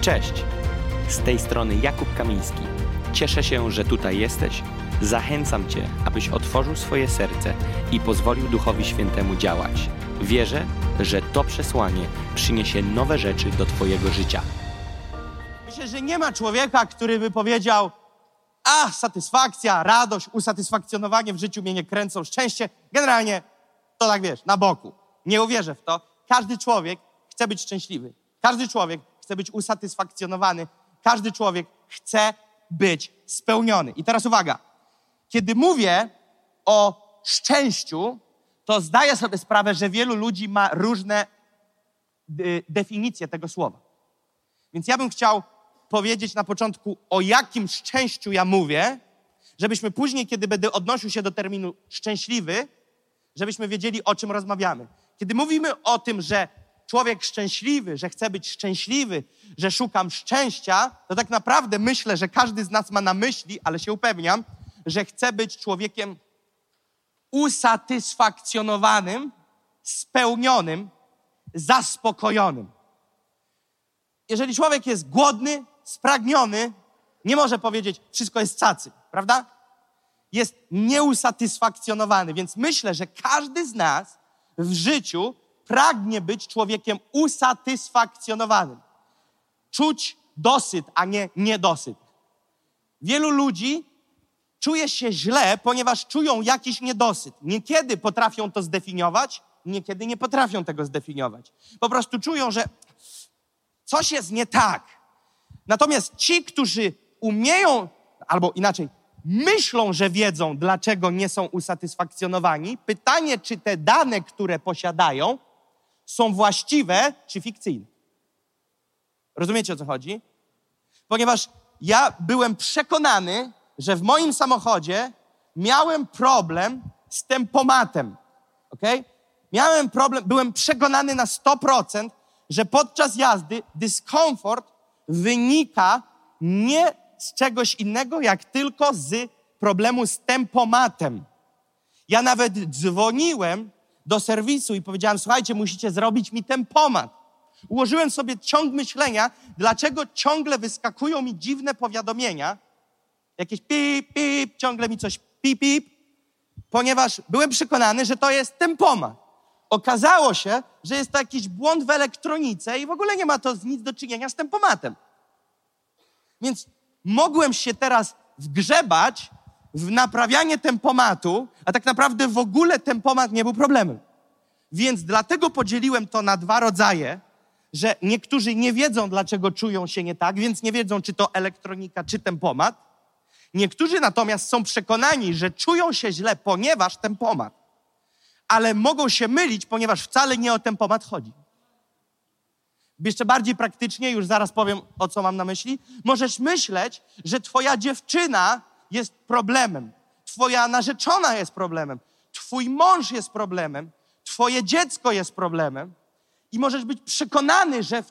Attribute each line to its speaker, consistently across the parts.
Speaker 1: Cześć! Z tej strony Jakub Kamiński. Cieszę się, że tutaj jesteś. Zachęcam Cię, abyś otworzył swoje serce i pozwolił Duchowi Świętemu działać. Wierzę, że to przesłanie przyniesie nowe rzeczy do Twojego życia.
Speaker 2: Myślę, że nie ma człowieka, który by powiedział: A, satysfakcja, radość, usatysfakcjonowanie w życiu mnie nie kręcą, szczęście. Generalnie to tak wiesz, na boku. Nie uwierzę w to. Każdy człowiek chce być szczęśliwy. Każdy człowiek chce być usatysfakcjonowany. Każdy człowiek chce być spełniony. I teraz uwaga. Kiedy mówię o szczęściu, to zdaję sobie sprawę, że wielu ludzi ma różne y, definicje tego słowa. Więc ja bym chciał powiedzieć na początku, o jakim szczęściu ja mówię, żebyśmy później, kiedy będę odnosił się do terminu szczęśliwy, żebyśmy wiedzieli, o czym rozmawiamy. Kiedy mówimy o tym, że człowiek szczęśliwy, że chce być szczęśliwy, że szukam szczęścia, to tak naprawdę myślę, że każdy z nas ma na myśli, ale się upewniam, że chce być człowiekiem usatysfakcjonowanym, spełnionym, zaspokojonym. Jeżeli człowiek jest głodny, spragniony, nie może powiedzieć, wszystko jest cacy, prawda? Jest nieusatysfakcjonowany, więc myślę, że każdy z nas w życiu pragnie być człowiekiem usatysfakcjonowanym. Czuć dosyt, a nie niedosyt. Wielu ludzi czuje się źle, ponieważ czują jakiś niedosyt. Niekiedy potrafią to zdefiniować, niekiedy nie potrafią tego zdefiniować. Po prostu czują, że coś jest nie tak. Natomiast ci, którzy umieją, albo inaczej, myślą, że wiedzą, dlaczego nie są usatysfakcjonowani, pytanie, czy te dane, które posiadają, są właściwe czy fikcyjne. Rozumiecie o co chodzi? Ponieważ ja byłem przekonany, że w moim samochodzie miałem problem z tempomatem. Ok? Miałem problem, byłem przekonany na 100%, że podczas jazdy dyskomfort wynika nie z czegoś innego, jak tylko z problemu z tempomatem. Ja nawet dzwoniłem do serwisu i powiedziałem, słuchajcie, musicie zrobić mi tempomat. Ułożyłem sobie ciąg myślenia, dlaczego ciągle wyskakują mi dziwne powiadomienia, jakieś pip, pip, ciągle mi coś pip, pip, ponieważ byłem przekonany, że to jest tempomat. Okazało się, że jest to jakiś błąd w elektronice i w ogóle nie ma to nic do czynienia z tempomatem. Więc mogłem się teraz wgrzebać w naprawianie tempomatu, a tak naprawdę w ogóle tempomat nie był problemem. Więc dlatego podzieliłem to na dwa rodzaje, że niektórzy nie wiedzą, dlaczego czują się nie tak, więc nie wiedzą, czy to elektronika, czy tempomat. Niektórzy natomiast są przekonani, że czują się źle, ponieważ tempomat. Ale mogą się mylić, ponieważ wcale nie o tempomat chodzi. Jeszcze bardziej praktycznie, już zaraz powiem, o co mam na myśli. Możesz myśleć, że twoja dziewczyna jest problemem, twoja narzeczona jest problemem, twój mąż jest problemem, twoje dziecko jest problemem. I możesz być przekonany, że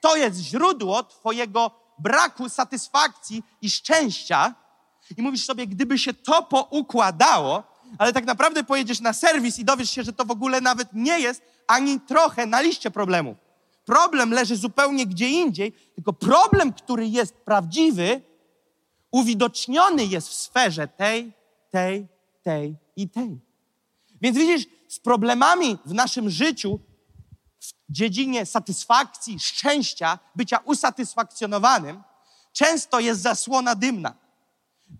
Speaker 2: to jest źródło twojego braku satysfakcji i szczęścia. I mówisz sobie, gdyby się to poukładało, ale tak naprawdę pojedziesz na serwis i dowiesz się, że to w ogóle nawet nie jest ani trochę na liście problemów. Problem leży zupełnie gdzie indziej, tylko problem, który jest prawdziwy, uwidoczniony jest w sferze tej, tej, tej i tej. Więc widzisz, z problemami w naszym życiu, w dziedzinie satysfakcji, szczęścia, bycia usatysfakcjonowanym, często jest zasłona dymna.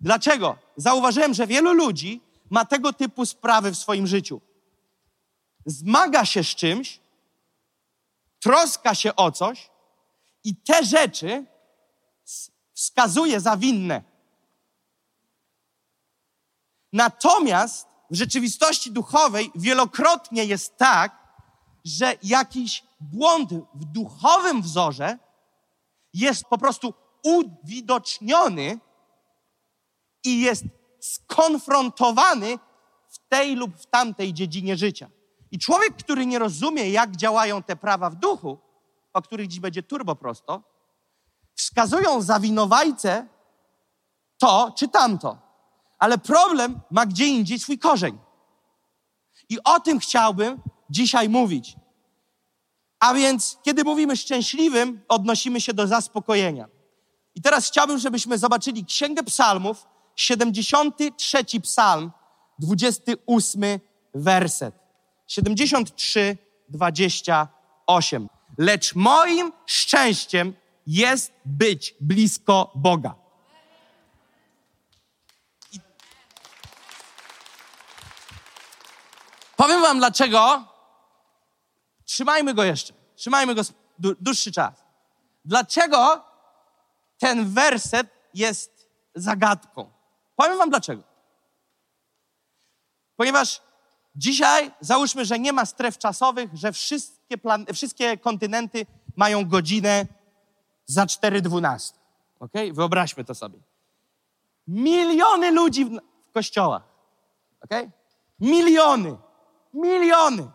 Speaker 2: Dlaczego? Zauważyłem, że wielu ludzi ma tego typu sprawy w swoim życiu. Zmaga się z czymś, troska się o coś i te rzeczy wskazuje za winne. Natomiast w rzeczywistości duchowej wielokrotnie jest tak, że jakiś błąd w duchowym wzorze jest po prostu uwidoczniony i jest skonfrontowany w tej lub w tamtej dziedzinie życia. I człowiek, który nie rozumie, jak działają te prawa w duchu, o których dziś będzie turbo prosto, wskazują za winowajcę to czy tamto. Ale problem ma gdzie indziej swój korzeń. I o tym chciałbym dzisiaj mówić. A więc, kiedy mówimy szczęśliwym, odnosimy się do zaspokojenia. I teraz chciałbym, żebyśmy zobaczyli Księgę Psalmów, 73 Psalm, 28 werset. 73, 28. Lecz moim szczęściem jest być blisko Boga. I... Powiem Wam dlaczego. Trzymajmy go jeszcze. Trzymajmy go dłuższy czas. Dlaczego ten werset jest zagadką? Powiem Wam dlaczego. Ponieważ dzisiaj załóżmy, że nie ma stref czasowych, że wszystkie, plan- wszystkie kontynenty mają godzinę za 4.12. Ok? Wyobraźmy to sobie. Miliony ludzi w, w kościołach. Ok? Miliony. Miliony.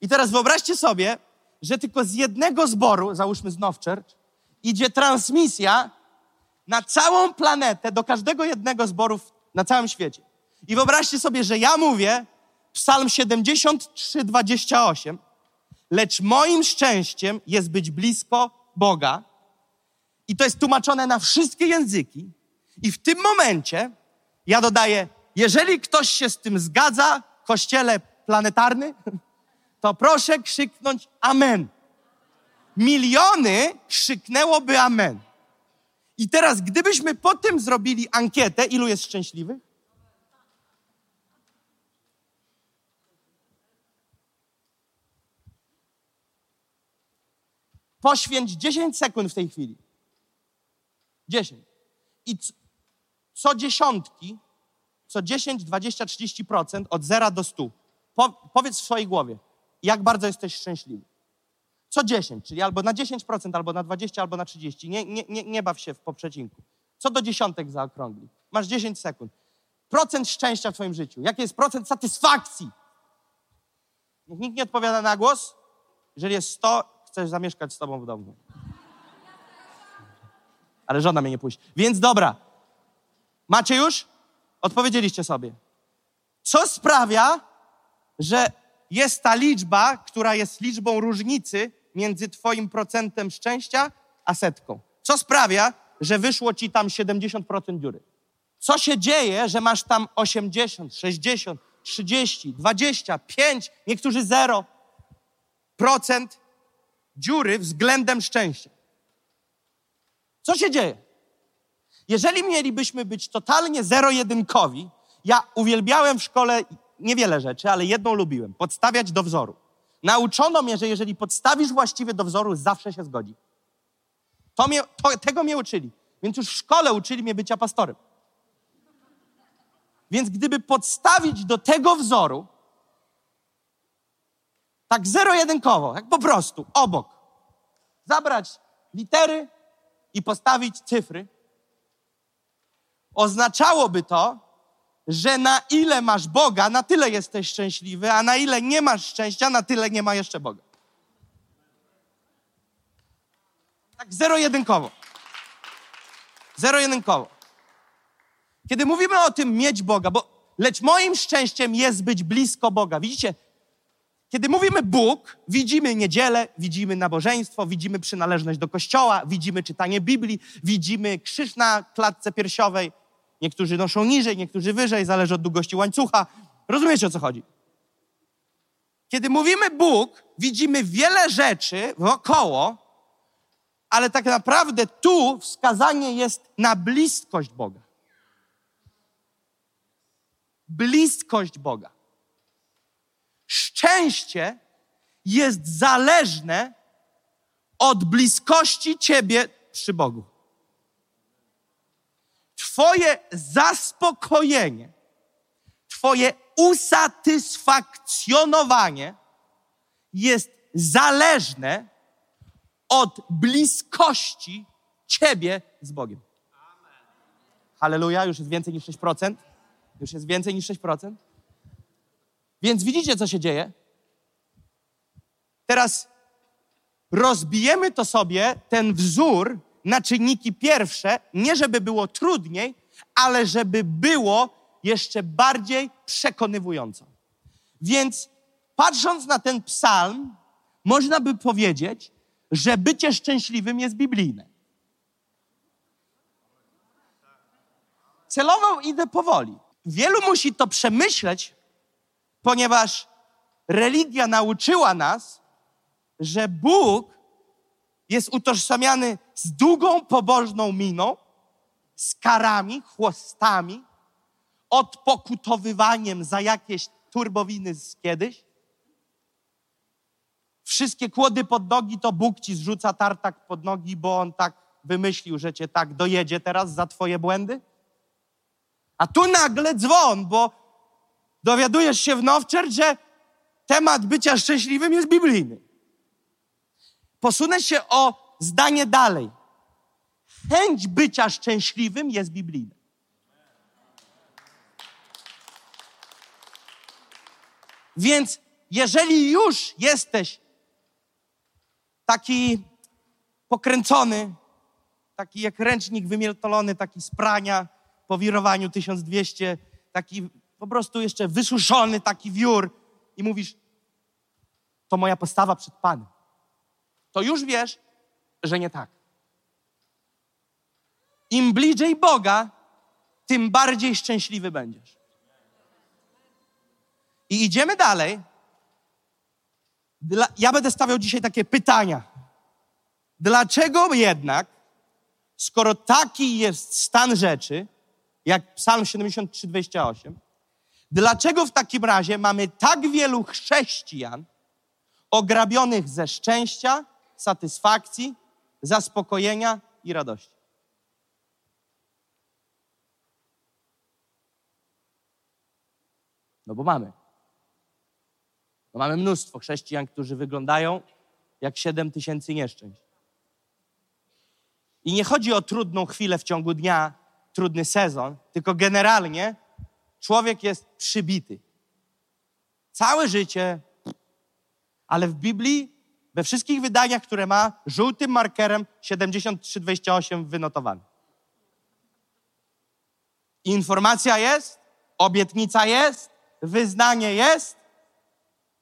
Speaker 2: I teraz wyobraźcie sobie, że tylko z jednego zboru, załóżmy z Now Church, idzie transmisja na całą planetę, do każdego jednego zboru na całym świecie. I wyobraźcie sobie, że ja mówię, Psalm 73, 28, lecz moim szczęściem jest być blisko Boga. I to jest tłumaczone na wszystkie języki. I w tym momencie ja dodaję, jeżeli ktoś się z tym zgadza, kościele planetarny, to proszę krzyknąć Amen. Miliony krzyknęłoby Amen. I teraz, gdybyśmy po tym zrobili ankietę, ilu jest szczęśliwych? Poświęć 10 sekund w tej chwili. 10. I co dziesiątki, co 10, 20, 30% od 0 do 100. Po, powiedz w swojej głowie, jak bardzo jesteś szczęśliwy. Co 10, czyli albo na 10%, albo na 20, albo na 30. Nie, nie, nie, nie baw się w poprzecinku. Co do dziesiątek zaokrągli. Masz 10 sekund. Procent szczęścia w twoim życiu. Jaki jest procent satysfakcji? Niech nikt nie odpowiada na głos. Jeżeli jest 100, chcesz zamieszkać z tobą w domu. Ale żona mnie nie puści. Więc dobra. Macie już? Odpowiedzieliście sobie. Co sprawia, że jest ta liczba, która jest liczbą różnicy między twoim procentem szczęścia a setką? Co sprawia, że wyszło ci tam 70% dziury? Co się dzieje, że masz tam 80, 60, 30, 25, niektórzy 0 procent dziury względem szczęścia. Co się dzieje? Jeżeli mielibyśmy być totalnie zero-jedynkowi, ja uwielbiałem w szkole niewiele rzeczy, ale jedną lubiłem podstawiać do wzoru. Nauczono mnie, że jeżeli podstawisz właściwie do wzoru, zawsze się zgodzi. To mnie, to, tego mnie uczyli. Więc już w szkole uczyli mnie bycia pastorem. Więc gdyby podstawić do tego wzoru, tak zero-jedynkowo, jak po prostu, obok. Zabrać litery i postawić cyfry. Oznaczałoby to, że na ile masz Boga, na tyle jesteś szczęśliwy, a na ile nie masz szczęścia, na tyle nie ma jeszcze Boga. Tak zero-jedynkowo. Zero-jedynkowo. Kiedy mówimy o tym mieć Boga, bo lecz moim szczęściem jest być blisko Boga. Widzicie, kiedy mówimy Bóg, widzimy niedzielę, widzimy nabożeństwo, widzimy przynależność do kościoła, widzimy czytanie Biblii, widzimy krzyż na klatce piersiowej. Niektórzy noszą niżej, niektórzy wyżej, zależy od długości łańcucha. Rozumiecie o co chodzi? Kiedy mówimy Bóg, widzimy wiele rzeczy wokoło, ale tak naprawdę tu wskazanie jest na bliskość Boga. Bliskość Boga szczęście jest zależne od bliskości Ciebie przy Bogu. Twoje zaspokojenie, Twoje usatysfakcjonowanie jest zależne od bliskości Ciebie z Bogiem. Halleluja, już jest więcej niż 6%. Już jest więcej niż 6%. Więc widzicie, co się dzieje? Teraz rozbijemy to sobie, ten wzór, na czynniki pierwsze, nie żeby było trudniej, ale żeby było jeszcze bardziej przekonywująco. Więc patrząc na ten psalm, można by powiedzieć, że bycie szczęśliwym jest biblijne. Celowo idę powoli. Wielu musi to przemyśleć, ponieważ religia nauczyła nas, że Bóg jest utożsamiany z długą, pobożną miną, z karami, chłostami, odpokutowywaniem za jakieś turbowiny z kiedyś. Wszystkie kłody pod nogi to Bóg ci zrzuca tartak pod nogi, bo on tak wymyślił, że cię tak dojedzie teraz za twoje błędy. A tu nagle dzwon, bo dowiadujesz się w Nowczert, że temat bycia szczęśliwym jest biblijny. Posunę się o zdanie dalej. Chęć bycia szczęśliwym jest biblijna. Więc jeżeli już jesteś taki pokręcony, taki jak ręcznik wymieltolony, taki z prania po wirowaniu 1200, taki po prostu jeszcze wysuszony, taki wiór i mówisz, to moja postawa przed Panem. To już wiesz, że nie tak. Im bliżej Boga, tym bardziej szczęśliwy będziesz. I idziemy dalej. Dla, ja będę stawiał dzisiaj takie pytania. Dlaczego jednak, skoro taki jest stan rzeczy, jak Psalm 73, 28, dlaczego w takim razie mamy tak wielu chrześcijan ograbionych ze szczęścia, satysfakcji, zaspokojenia i radości? No bo mamy. No mamy mnóstwo chrześcijan, którzy wyglądają jak 7 tysięcy nieszczęść. I nie chodzi o trudną chwilę w ciągu dnia, trudny sezon, tylko generalnie człowiek jest przybity. Całe życie, ale w Biblii, we wszystkich wydaniach, które ma, żółtym markerem 7328 wynotowany. Informacja jest, obietnica jest, wyznanie jest,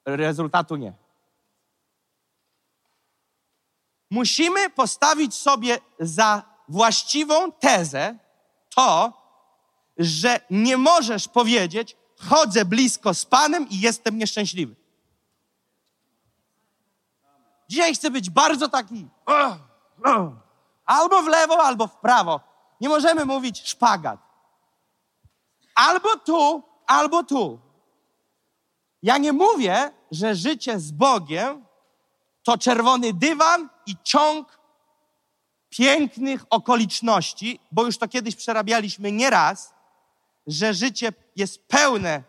Speaker 2: rezultatu nie. Musimy postawić sobie za właściwą tezę to, że nie możesz powiedzieć, chodzę blisko z Panem i jestem nieszczęśliwy. Dzisiaj chcę być bardzo taki albo w lewo, albo w prawo. Nie możemy mówić szpagat. Albo tu, albo tu. Ja nie mówię, że życie z Bogiem to czerwony dywan i ciąg pięknych okoliczności, bo już to kiedyś przerabialiśmy nieraz, że życie jest pełne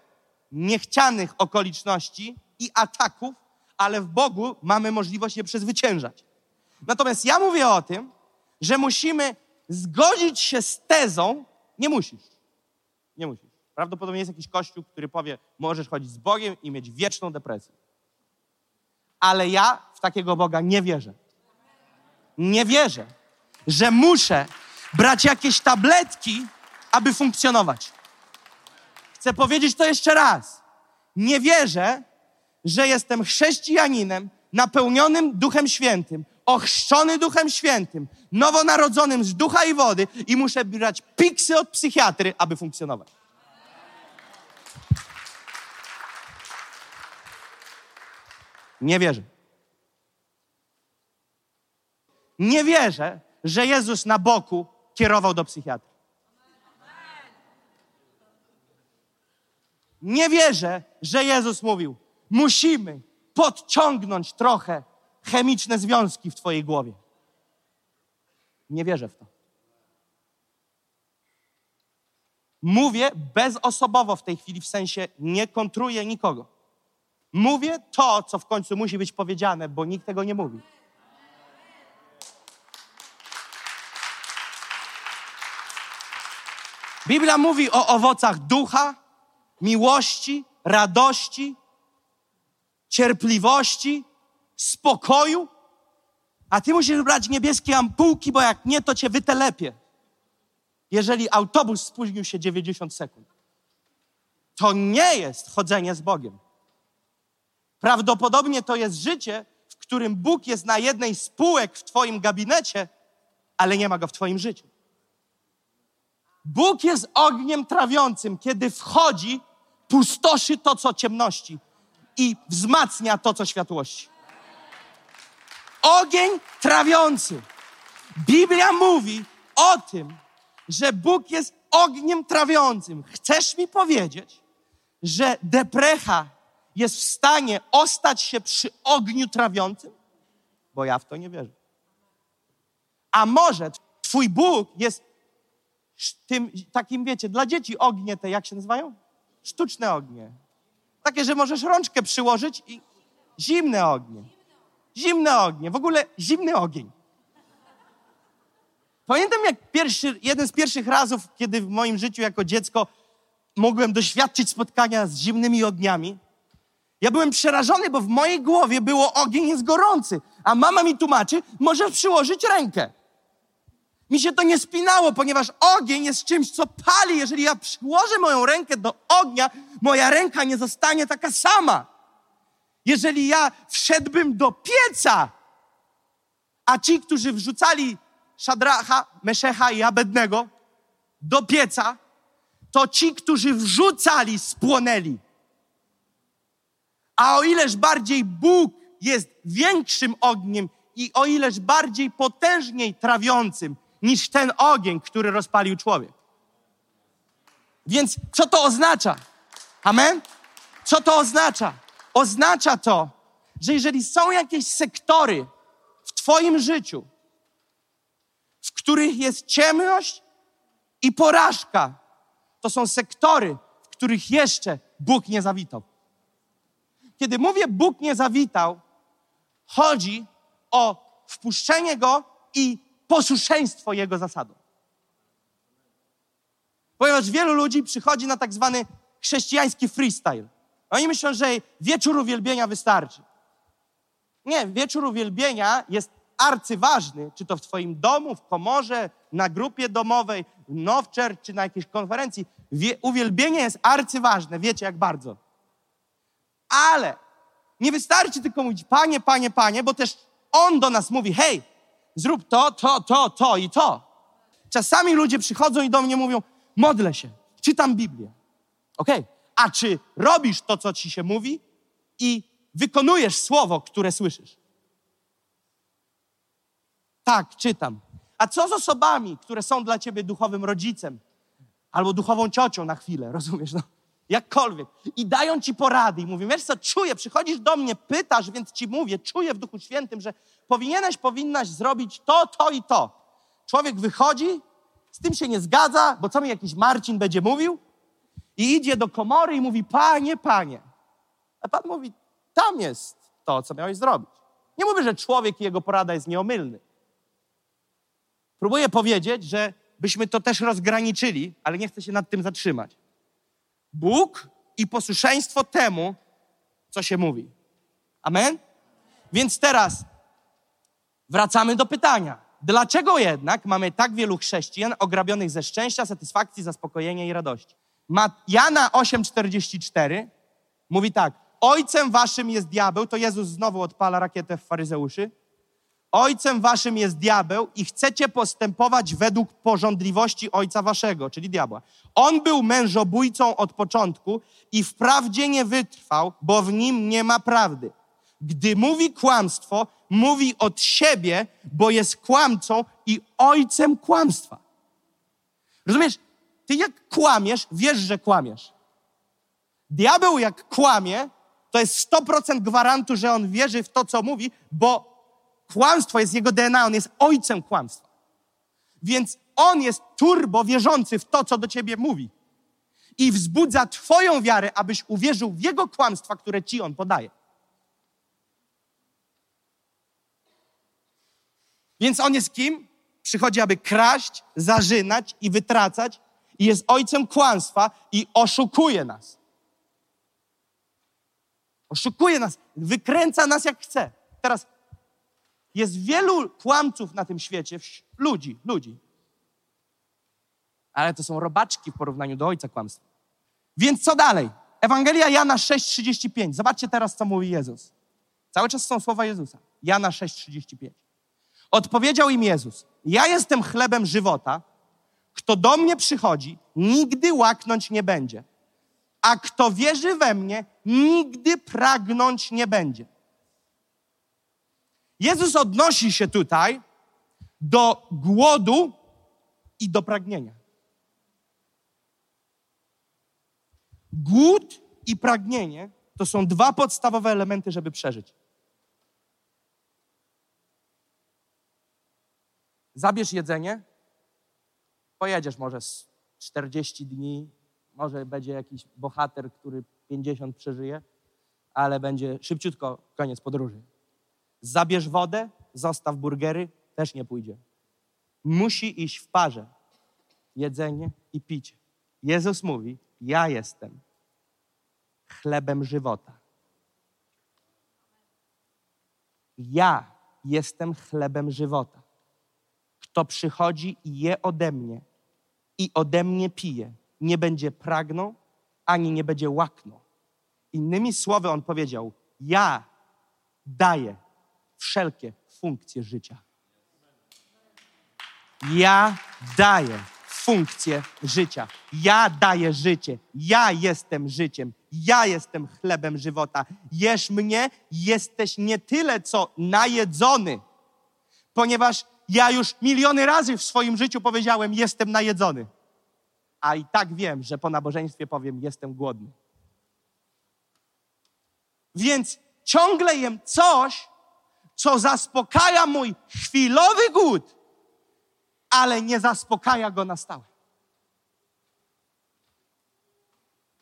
Speaker 2: niechcianych okoliczności i ataków, ale w Bogu mamy możliwość je przezwyciężać. Natomiast ja mówię o tym, że musimy zgodzić się z tezą, nie musisz, nie musisz. Prawdopodobnie jest jakiś kościół, który powie, możesz chodzić z Bogiem i mieć wieczną depresję. Ale ja w takiego Boga nie wierzę. Nie wierzę, że muszę brać jakieś tabletki, aby funkcjonować. Chcę powiedzieć to jeszcze raz. Nie wierzę, że jestem chrześcijaninem napełnionym Duchem Świętym, ochrzczony Duchem Świętym, nowonarodzonym z ducha i wody i muszę brać piksy od psychiatry, aby funkcjonować. Nie wierzę. Nie wierzę, że Jezus na boku kierował do psychiatry. Nie wierzę, że Jezus mówił: Musimy podciągnąć trochę chemiczne związki w Twojej głowie. Nie wierzę w to. Mówię bezosobowo w tej chwili, w sensie nie kontruję nikogo. Mówię to, co w końcu musi być powiedziane, bo nikt tego nie mówi. Biblia mówi o owocach ducha, miłości, radości, cierpliwości, spokoju, a ty musisz brać niebieskie ampułki, bo jak nie, to cię wytelepie. Jeżeli autobus spóźnił się 90 sekund. To nie jest chodzenie z Bogiem. Prawdopodobnie to jest życie, w którym Bóg jest na jednej z półek w Twoim gabinecie, ale nie ma go w Twoim życiu. Bóg jest ogniem trawiącym, kiedy wchodzi, pustoszy to, co ciemności i wzmacnia to, co światłości. Ogień trawiący. Biblia mówi o tym, że Bóg jest ogniem trawiącym. Chcesz mi powiedzieć, że deprecha jest w stanie ostać się przy ogniu trawiącym? Bo ja w to nie wierzę. A może Twój Bóg jest tym takim, wiecie, dla dzieci ognie te, jak się nazywają? Sztuczne ognie. Takie, że możesz rączkę przyłożyć i zimne ognie. Zimne ognie, w ogóle zimny ogień. Pamiętam jak pierwszy, jeden z pierwszych razów, kiedy w moim życiu jako dziecko mogłem doświadczyć spotkania z zimnymi ogniami. Ja byłem przerażony, bo w mojej głowie było ogień jest gorący, a mama mi tłumaczy, możesz przyłożyć rękę. Mi się to nie spinało, ponieważ ogień jest czymś, co pali. Jeżeli ja przyłożę moją rękę do ognia, moja ręka nie zostanie taka sama. Jeżeli ja wszedłbym do pieca, a ci, którzy wrzucali Szadracha, Meszecha i Abednego do pieca, to ci, którzy wrzucali, spłonęli. A o ileż bardziej Bóg jest większym ogniem i o ileż bardziej potężniej trawiącym niż ten ogień, który rozpalił człowiek. Więc co to oznacza? Amen? Co to oznacza? Oznacza to, że jeżeli są jakieś sektory w Twoim życiu, w których jest ciemność i porażka, to są sektory, w których jeszcze Bóg nie zawitał. Kiedy mówię Bóg nie zawitał, chodzi o wpuszczenie Go i posłuszeństwo Jego zasadom. Ponieważ wielu ludzi przychodzi na tak zwany chrześcijański freestyle. Oni myślą, że wieczór uwielbienia wystarczy. Nie, wieczór uwielbienia jest arcyważny, czy to w Twoim domu, w komorze, na grupie domowej, w Nowczer, czy na jakiejś konferencji. Wie, uwielbienie jest arcyważne, wiecie jak bardzo. Ale nie wystarczy tylko mówić Panie, Panie, Panie, bo też On do nas mówi, hej, zrób to, to, to, to i to. Czasami ludzie przychodzą i do mnie mówią, modlę się, czytam Biblię. Okej, okay. a czy robisz to, co ci się mówi i wykonujesz słowo, które słyszysz? Tak, czytam. A co z osobami, które są dla ciebie duchowym rodzicem albo duchową ciocią na chwilę, rozumiesz? No, jakkolwiek. I dają ci porady i mówią, wiesz co, czuję, przychodzisz do mnie, pytasz, więc ci mówię, czuję w Duchu Świętym, że powinieneś, powinnaś zrobić to, to i to. Człowiek wychodzi, z tym się nie zgadza, bo co mi jakiś Marcin będzie mówił? I idzie do komory i mówi, panie, panie. A pan mówi, tam jest to, co miałeś zrobić. Nie mówię, że człowiek i jego porada jest nieomylny. Próbuję powiedzieć, że byśmy to też rozgraniczyli, ale nie chcę się nad tym zatrzymać. Bóg i posłuszeństwo temu, co się mówi. Amen? Więc teraz wracamy do pytania. Dlaczego jednak mamy tak wielu chrześcijan ograbionych ze szczęścia, satysfakcji, zaspokojenia i radości? Jana 8,44 mówi tak. Ojcem waszym jest diabeł, to Jezus znowu odpala rakietę w faryzeuszy. Ojcem waszym jest diabeł i chcecie postępować według porządliwości ojca waszego, czyli diabła. On był mężobójcą od początku i wprawdzie nie wytrwał, bo w nim nie ma prawdy. Gdy mówi kłamstwo, mówi od siebie, bo jest kłamcą i ojcem kłamstwa. Rozumiesz? Ty jak kłamiesz, wiesz, że kłamiesz. Diabeł jak kłamie, to jest 100% gwarantu, że on wierzy w to, co mówi, bo Kłamstwo jest jego DNA, on jest ojcem kłamstwa. Więc on jest turbo wierzący w to, co do ciebie mówi. I wzbudza twoją wiarę, abyś uwierzył w jego kłamstwa, które ci on podaje. Więc on jest kim? Przychodzi, aby kraść, zarzynać i wytracać, i jest ojcem kłamstwa i oszukuje nas. Oszukuje nas, wykręca nas jak chce. Teraz jest wielu kłamców na tym świecie, ludzi, ludzi. Ale to są robaczki w porównaniu do ojca kłamstwa. Więc co dalej? Ewangelia Jana 6,35. Zobaczcie teraz, co mówi Jezus. Cały czas są słowa Jezusa. Jana 6,35. Odpowiedział im Jezus: Ja jestem chlebem żywota. Kto do mnie przychodzi, nigdy łaknąć nie będzie. A kto wierzy we mnie, nigdy pragnąć nie będzie. Jezus odnosi się tutaj do głodu i do pragnienia. Głód i pragnienie to są dwa podstawowe elementy, żeby przeżyć. Zabierz jedzenie, pojedziesz może z 40 dni, może będzie jakiś bohater, który 50 przeżyje, ale będzie szybciutko koniec podróży. Zabierz wodę, zostaw burgery, też nie pójdzie. Musi iść w parze jedzenie i picie. Jezus mówi: Ja jestem chlebem żywota. Ja jestem chlebem żywota. Kto przychodzi i je ode mnie i ode mnie pije, nie będzie pragnął ani nie będzie łaknął. Innymi słowy, on powiedział: Ja daję wszelkie funkcje życia. Ja daję funkcję życia. Ja daję życie. Ja jestem życiem. Ja jestem chlebem żywota. Jesz mnie, jesteś nie tyle co najedzony, ponieważ ja już miliony razy w swoim życiu powiedziałem: Jestem najedzony. A i tak wiem, że po nabożeństwie powiem: Jestem głodny. Więc ciągle jem coś, co zaspokaja mój chwilowy głód, ale nie zaspokaja go na stałe.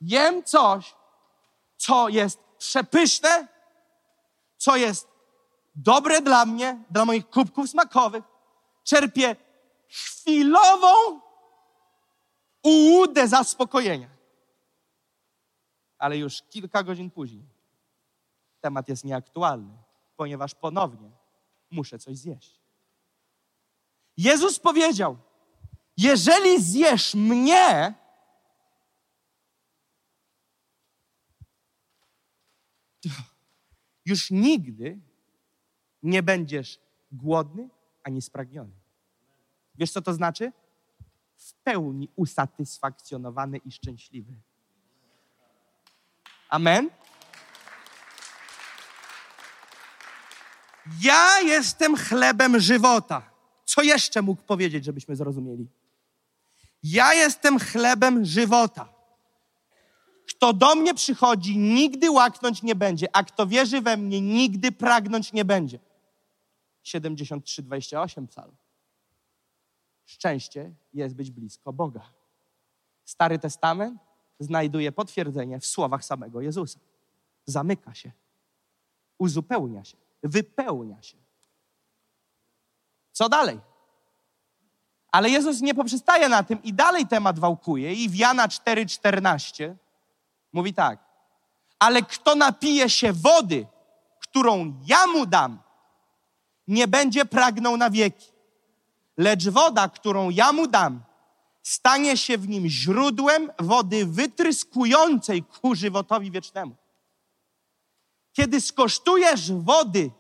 Speaker 2: Jem coś, co jest przepyszne, co jest dobre dla mnie, dla moich kubków smakowych. Czerpię chwilową ułudę zaspokojenia. Ale już kilka godzin później temat jest nieaktualny, ponieważ ponownie muszę coś zjeść. Jezus powiedział: Jeżeli zjesz mnie, już nigdy nie będziesz głodny ani spragniony. Wiesz, co to znaczy? W pełni usatysfakcjonowany i szczęśliwy. Amen? Ja jestem chlebem żywota. Co jeszcze mógł powiedzieć, żebyśmy zrozumieli? Ja jestem chlebem żywota. Kto do mnie przychodzi, nigdy łaknąć nie będzie, a kto wierzy we mnie, nigdy pragnąć nie będzie. 73-28 psalm. Szczęście jest być blisko Boga. Stary Testament znajduje potwierdzenie w słowach samego Jezusa. Zamyka się, uzupełnia się, wypełnia się. Co dalej? Ale Jezus nie poprzestaje na tym i dalej temat wałkuje i w Jana 4,14 mówi tak. Ale kto napije się wody, którą ja mu dam, nie będzie pragnął na wieki. Lecz woda, którą ja mu dam, stanie się w nim źródłem wody wytryskującej ku żywotowi wiecznemu. Kiedy skosztujesz wody,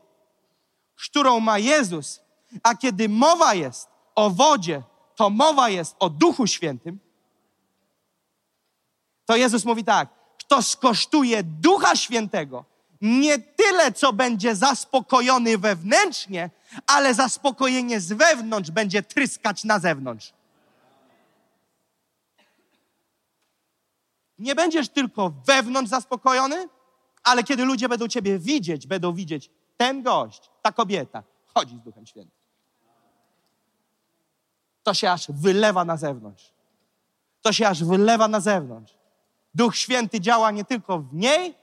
Speaker 2: którą ma Jezus, a kiedy mowa jest o wodzie, to mowa jest o Duchu Świętym, to Jezus mówi tak: kto skosztuje Ducha Świętego, nie tyle, co będzie zaspokojony wewnętrznie, ale zaspokojenie z wewnątrz będzie tryskać na zewnątrz. Nie będziesz tylko wewnątrz zaspokojony, ale kiedy ludzie będą Ciebie widzieć, będą widzieć ten gość, ta kobieta, chodzi z Duchem Świętym. To się aż wylewa na zewnątrz. To się aż wylewa na zewnątrz. Duch Święty działa nie tylko w niej,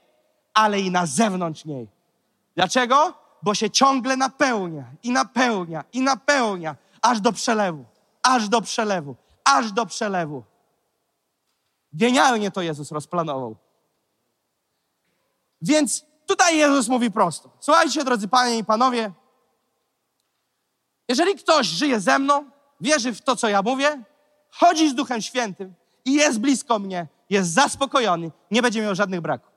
Speaker 2: ale i na zewnątrz niej. Dlaczego? Bo się ciągle napełnia i napełnia i napełnia, aż do przelewu, aż do przelewu, aż do przelewu. Genialnie to Jezus rozplanował. Więc tutaj Jezus mówi prosto. Słuchajcie, drodzy panie i panowie, jeżeli ktoś żyje ze mną, wierzy w to, co ja mówię, chodzi z Duchem Świętym i jest blisko mnie, jest zaspokojony, nie będzie miał żadnych braków.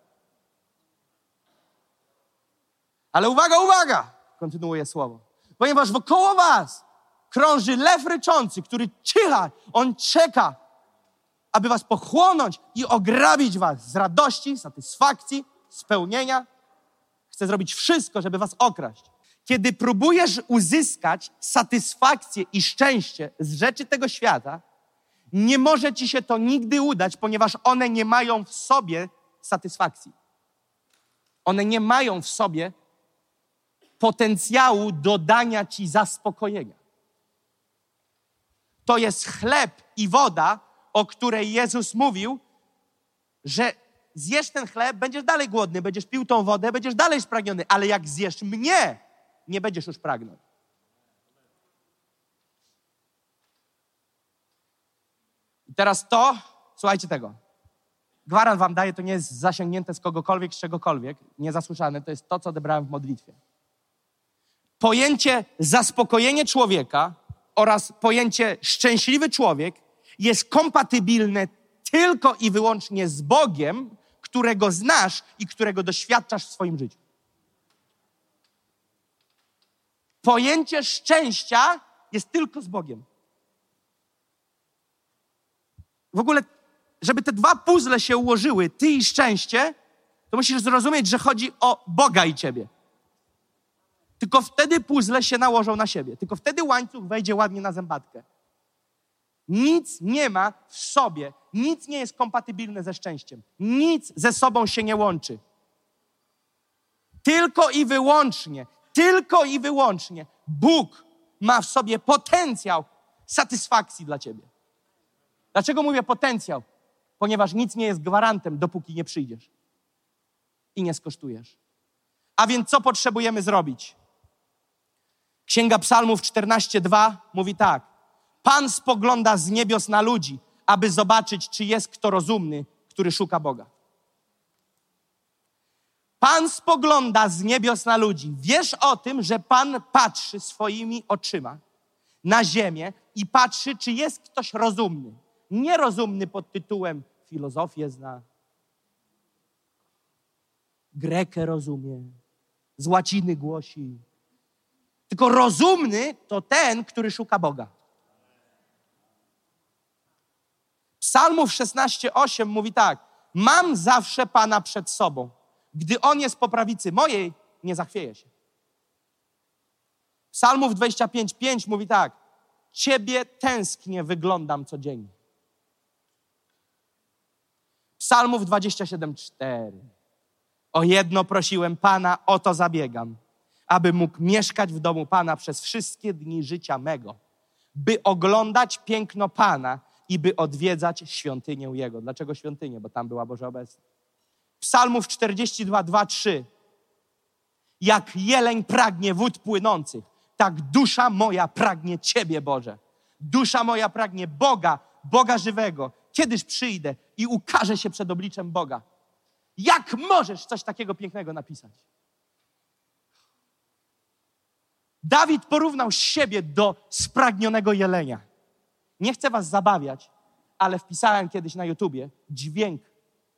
Speaker 2: Ale uwaga, uwaga! kontynuuje słowo. Ponieważ wokoło was krąży lew ryczący, który czyha, on czeka, aby was pochłonąć i ograbić was z radości, satysfakcji, spełnienia. Chce zrobić wszystko, żeby was okraść. Kiedy próbujesz uzyskać satysfakcję i szczęście z rzeczy tego świata, nie może ci się to nigdy udać, ponieważ one nie mają w sobie satysfakcji. One nie mają w sobie potencjału dodania ci zaspokojenia. To jest chleb i woda, o której Jezus mówił, że zjesz ten chleb, będziesz dalej głodny, będziesz pił tą wodę, będziesz dalej spragniony, ale jak zjesz mnie, nie będziesz już pragnął. I teraz to, słuchajcie tego. Gwarant wam daję, to nie jest zasięgnięte z kogokolwiek, z czegokolwiek, niezasłyszane, to jest to, co odebrałem w modlitwie. Pojęcie zaspokojenie człowieka oraz pojęcie szczęśliwy człowiek jest kompatybilne tylko i wyłącznie z Bogiem, którego znasz i którego doświadczasz w swoim życiu. Pojęcie szczęścia jest tylko z Bogiem. W ogóle, żeby te dwa puzzle się ułożyły, ty i szczęście, to musisz zrozumieć, że chodzi o Boga i ciebie. Tylko wtedy puzzle się nałożą na siebie. Tylko wtedy łańcuch wejdzie ładnie na zębatkę. Nic nie ma w sobie, nic nie jest kompatybilne ze szczęściem. Nic ze sobą się nie łączy. Tylko i wyłącznie, tylko i wyłącznie Bóg ma w sobie potencjał satysfakcji dla ciebie. Dlaczego mówię potencjał? Ponieważ nic nie jest gwarantem, dopóki nie przyjdziesz i nie skosztujesz. A więc co potrzebujemy zrobić? Księga Psalmów 14:2 mówi tak: Pan spogląda z niebios na ludzi, aby zobaczyć, czy jest kto rozumny, który szuka Boga. Pan spogląda z niebios na ludzi. Wiesz o tym, że Pan patrzy swoimi oczyma na ziemię i patrzy, czy jest ktoś rozumny. Nierozumny pod tytułem filozofię zna, Grekę rozumie, z łaciny głosi. Tylko rozumny to ten, który szuka Boga. Psalmów 16:8 mówi tak: Mam zawsze Pana przed sobą. Gdy On jest po prawicy mojej, nie zachwieje się. Psalmów 25:5 mówi tak: Ciebie tęsknie wyglądam codziennie. Psalmów 27:4. O jedno prosiłem Pana, o to zabiegam, aby mógł mieszkać w domu Pana przez wszystkie dni życia mego, by oglądać piękno Pana i by odwiedzać świątynię Jego. Dlaczego świątynię? Bo tam była Boża obecność. Psalmów 42, 2, 3. Jak jeleń pragnie wód płynących, tak dusza moja pragnie Ciebie, Boże. Dusza moja pragnie Boga, Boga żywego. Kiedyż przyjdę i ukażę się przed obliczem Boga. Jak możesz coś takiego pięknego napisać? Dawid porównał siebie do spragnionego jelenia. Nie chcę was zabawiać, ale wpisałem kiedyś na YouTubie dźwięk,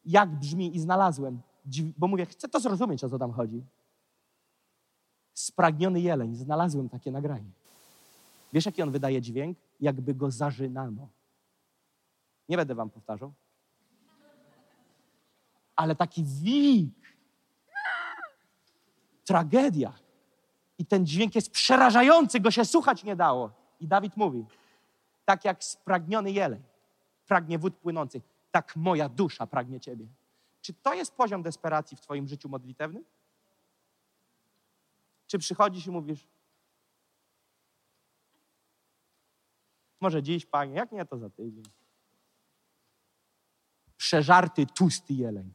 Speaker 2: jak brzmi i znalazłem, bo mówię, chcę to zrozumieć, o co tam chodzi. Spragniony jeleń, znalazłem takie nagranie. Wiesz, jaki on wydaje dźwięk? Jakby go zażynano. Nie będę wam powtarzał. Ale taki wik. Tragedia. I ten dźwięk jest przerażający, go się słuchać nie dało. I Dawid mówi, tak jak spragniony jeleń pragnie wód płynących, tak moja dusza pragnie Ciebie. Czy to jest poziom desperacji w Twoim życiu modlitewnym? Czy przychodzisz i mówisz, może dziś, Panie, jak nie, to za tydzień. Przeżarty, tłusty jeleń.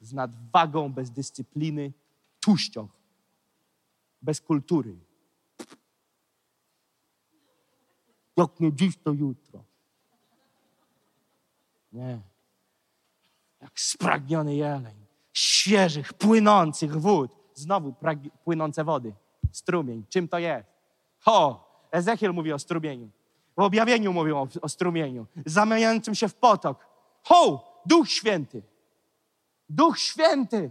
Speaker 2: Z nadwagą, bez dyscypliny, tuścią, bez kultury Jak nie dziś, to jutro. Nie. Jak spragniony jeleń. Świeżych, płynących wód. Znowu płynące wody. Strumień. Czym to jest? Ho! Ezechiel mówi o strumieniu. W objawieniu mówią o, o strumieniu. Zamieniającym się w potok. Ho! Duch Święty. Duch Święty.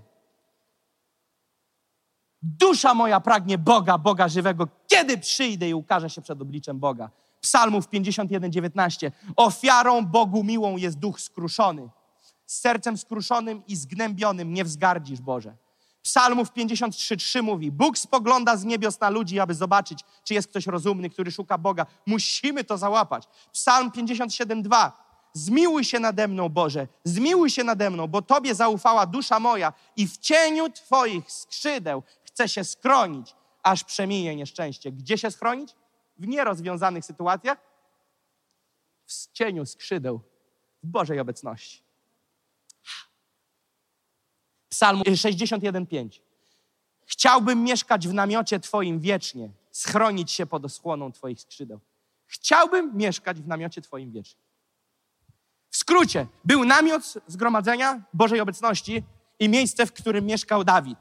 Speaker 2: Dusza moja pragnie Boga, Boga żywego. Kiedy przyjdę i ukażę się przed obliczem Boga? Psalmów 51, 19. Ofiarą Bogu miłą jest duch skruszony. Z sercem skruszonym i zgnębionym nie wzgardzisz, Boże. Psalmów 53:3 mówi: Bóg spogląda z niebios na ludzi, aby zobaczyć, czy jest ktoś rozumny, który szuka Boga. Musimy to załapać. Psalm 57:2. Zmiłuj się nade mną, Boże, zmiłuj się nade mną, bo Tobie zaufała dusza moja i w cieniu Twoich skrzydeł chcę się skronić, aż przemije nieszczęście. Gdzie się schronić? W nierozwiązanych sytuacjach? W cieniu skrzydeł, w Bożej obecności. Psalm 61:5. Chciałbym mieszkać w namiocie Twoim wiecznie, schronić się pod osłoną Twoich skrzydeł. Chciałbym mieszkać w namiocie Twoim wiecznie. W skrócie, był namiot zgromadzenia Bożej obecności i miejsce, w którym mieszkał Dawid.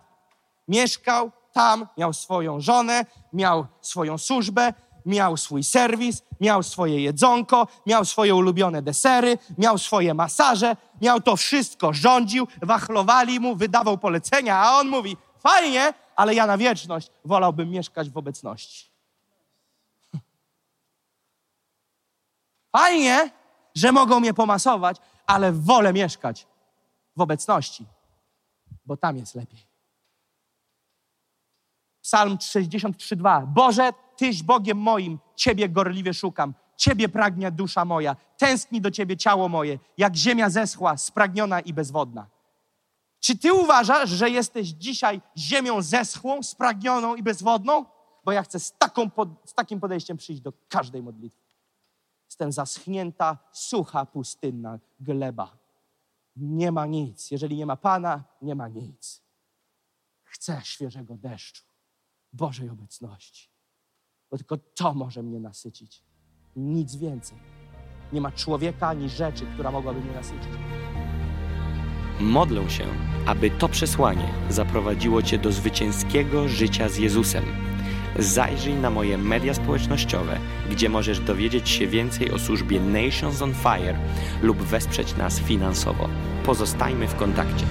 Speaker 2: Mieszkał tam, miał swoją żonę, miał swoją służbę, miał swój serwis, miał swoje jedzonko, miał swoje ulubione desery, miał swoje masaże, miał to wszystko, rządził, wachlowali mu, wydawał polecenia, a on mówi, fajnie, ale ja na wieczność wolałbym mieszkać w obecności. Fajnie, że mogą mnie pomasować, ale wolę mieszkać w obecności, bo tam jest lepiej. Psalm 63:2. Boże, Tyś Bogiem moim, Ciebie gorliwie szukam. Ciebie pragnie dusza moja, tęskni do Ciebie ciało moje, jak ziemia zeschła, spragniona i bezwodna. Czy Ty uważasz, że jesteś dzisiaj ziemią zeschłą, spragnioną i bezwodną? Bo ja chcę z, taką, z takim podejściem przyjść do każdej modlitwy. Jestem zaschnięta, sucha, pustynna gleba. Nie ma nic. Jeżeli nie ma Pana, nie ma nic. Chcę świeżego deszczu, Bożej obecności. Bo tylko to może mnie nasycić. Nic więcej. Nie ma człowieka ani rzeczy, która mogłaby mnie nasycić.
Speaker 1: Modlę się, aby to przesłanie zaprowadziło Cię do zwycięskiego życia z Jezusem. Zajrzyj na moje media społecznościowe, gdzie możesz dowiedzieć się więcej o służbie Nations on Fire lub wesprzeć nas finansowo. Pozostajmy w kontakcie.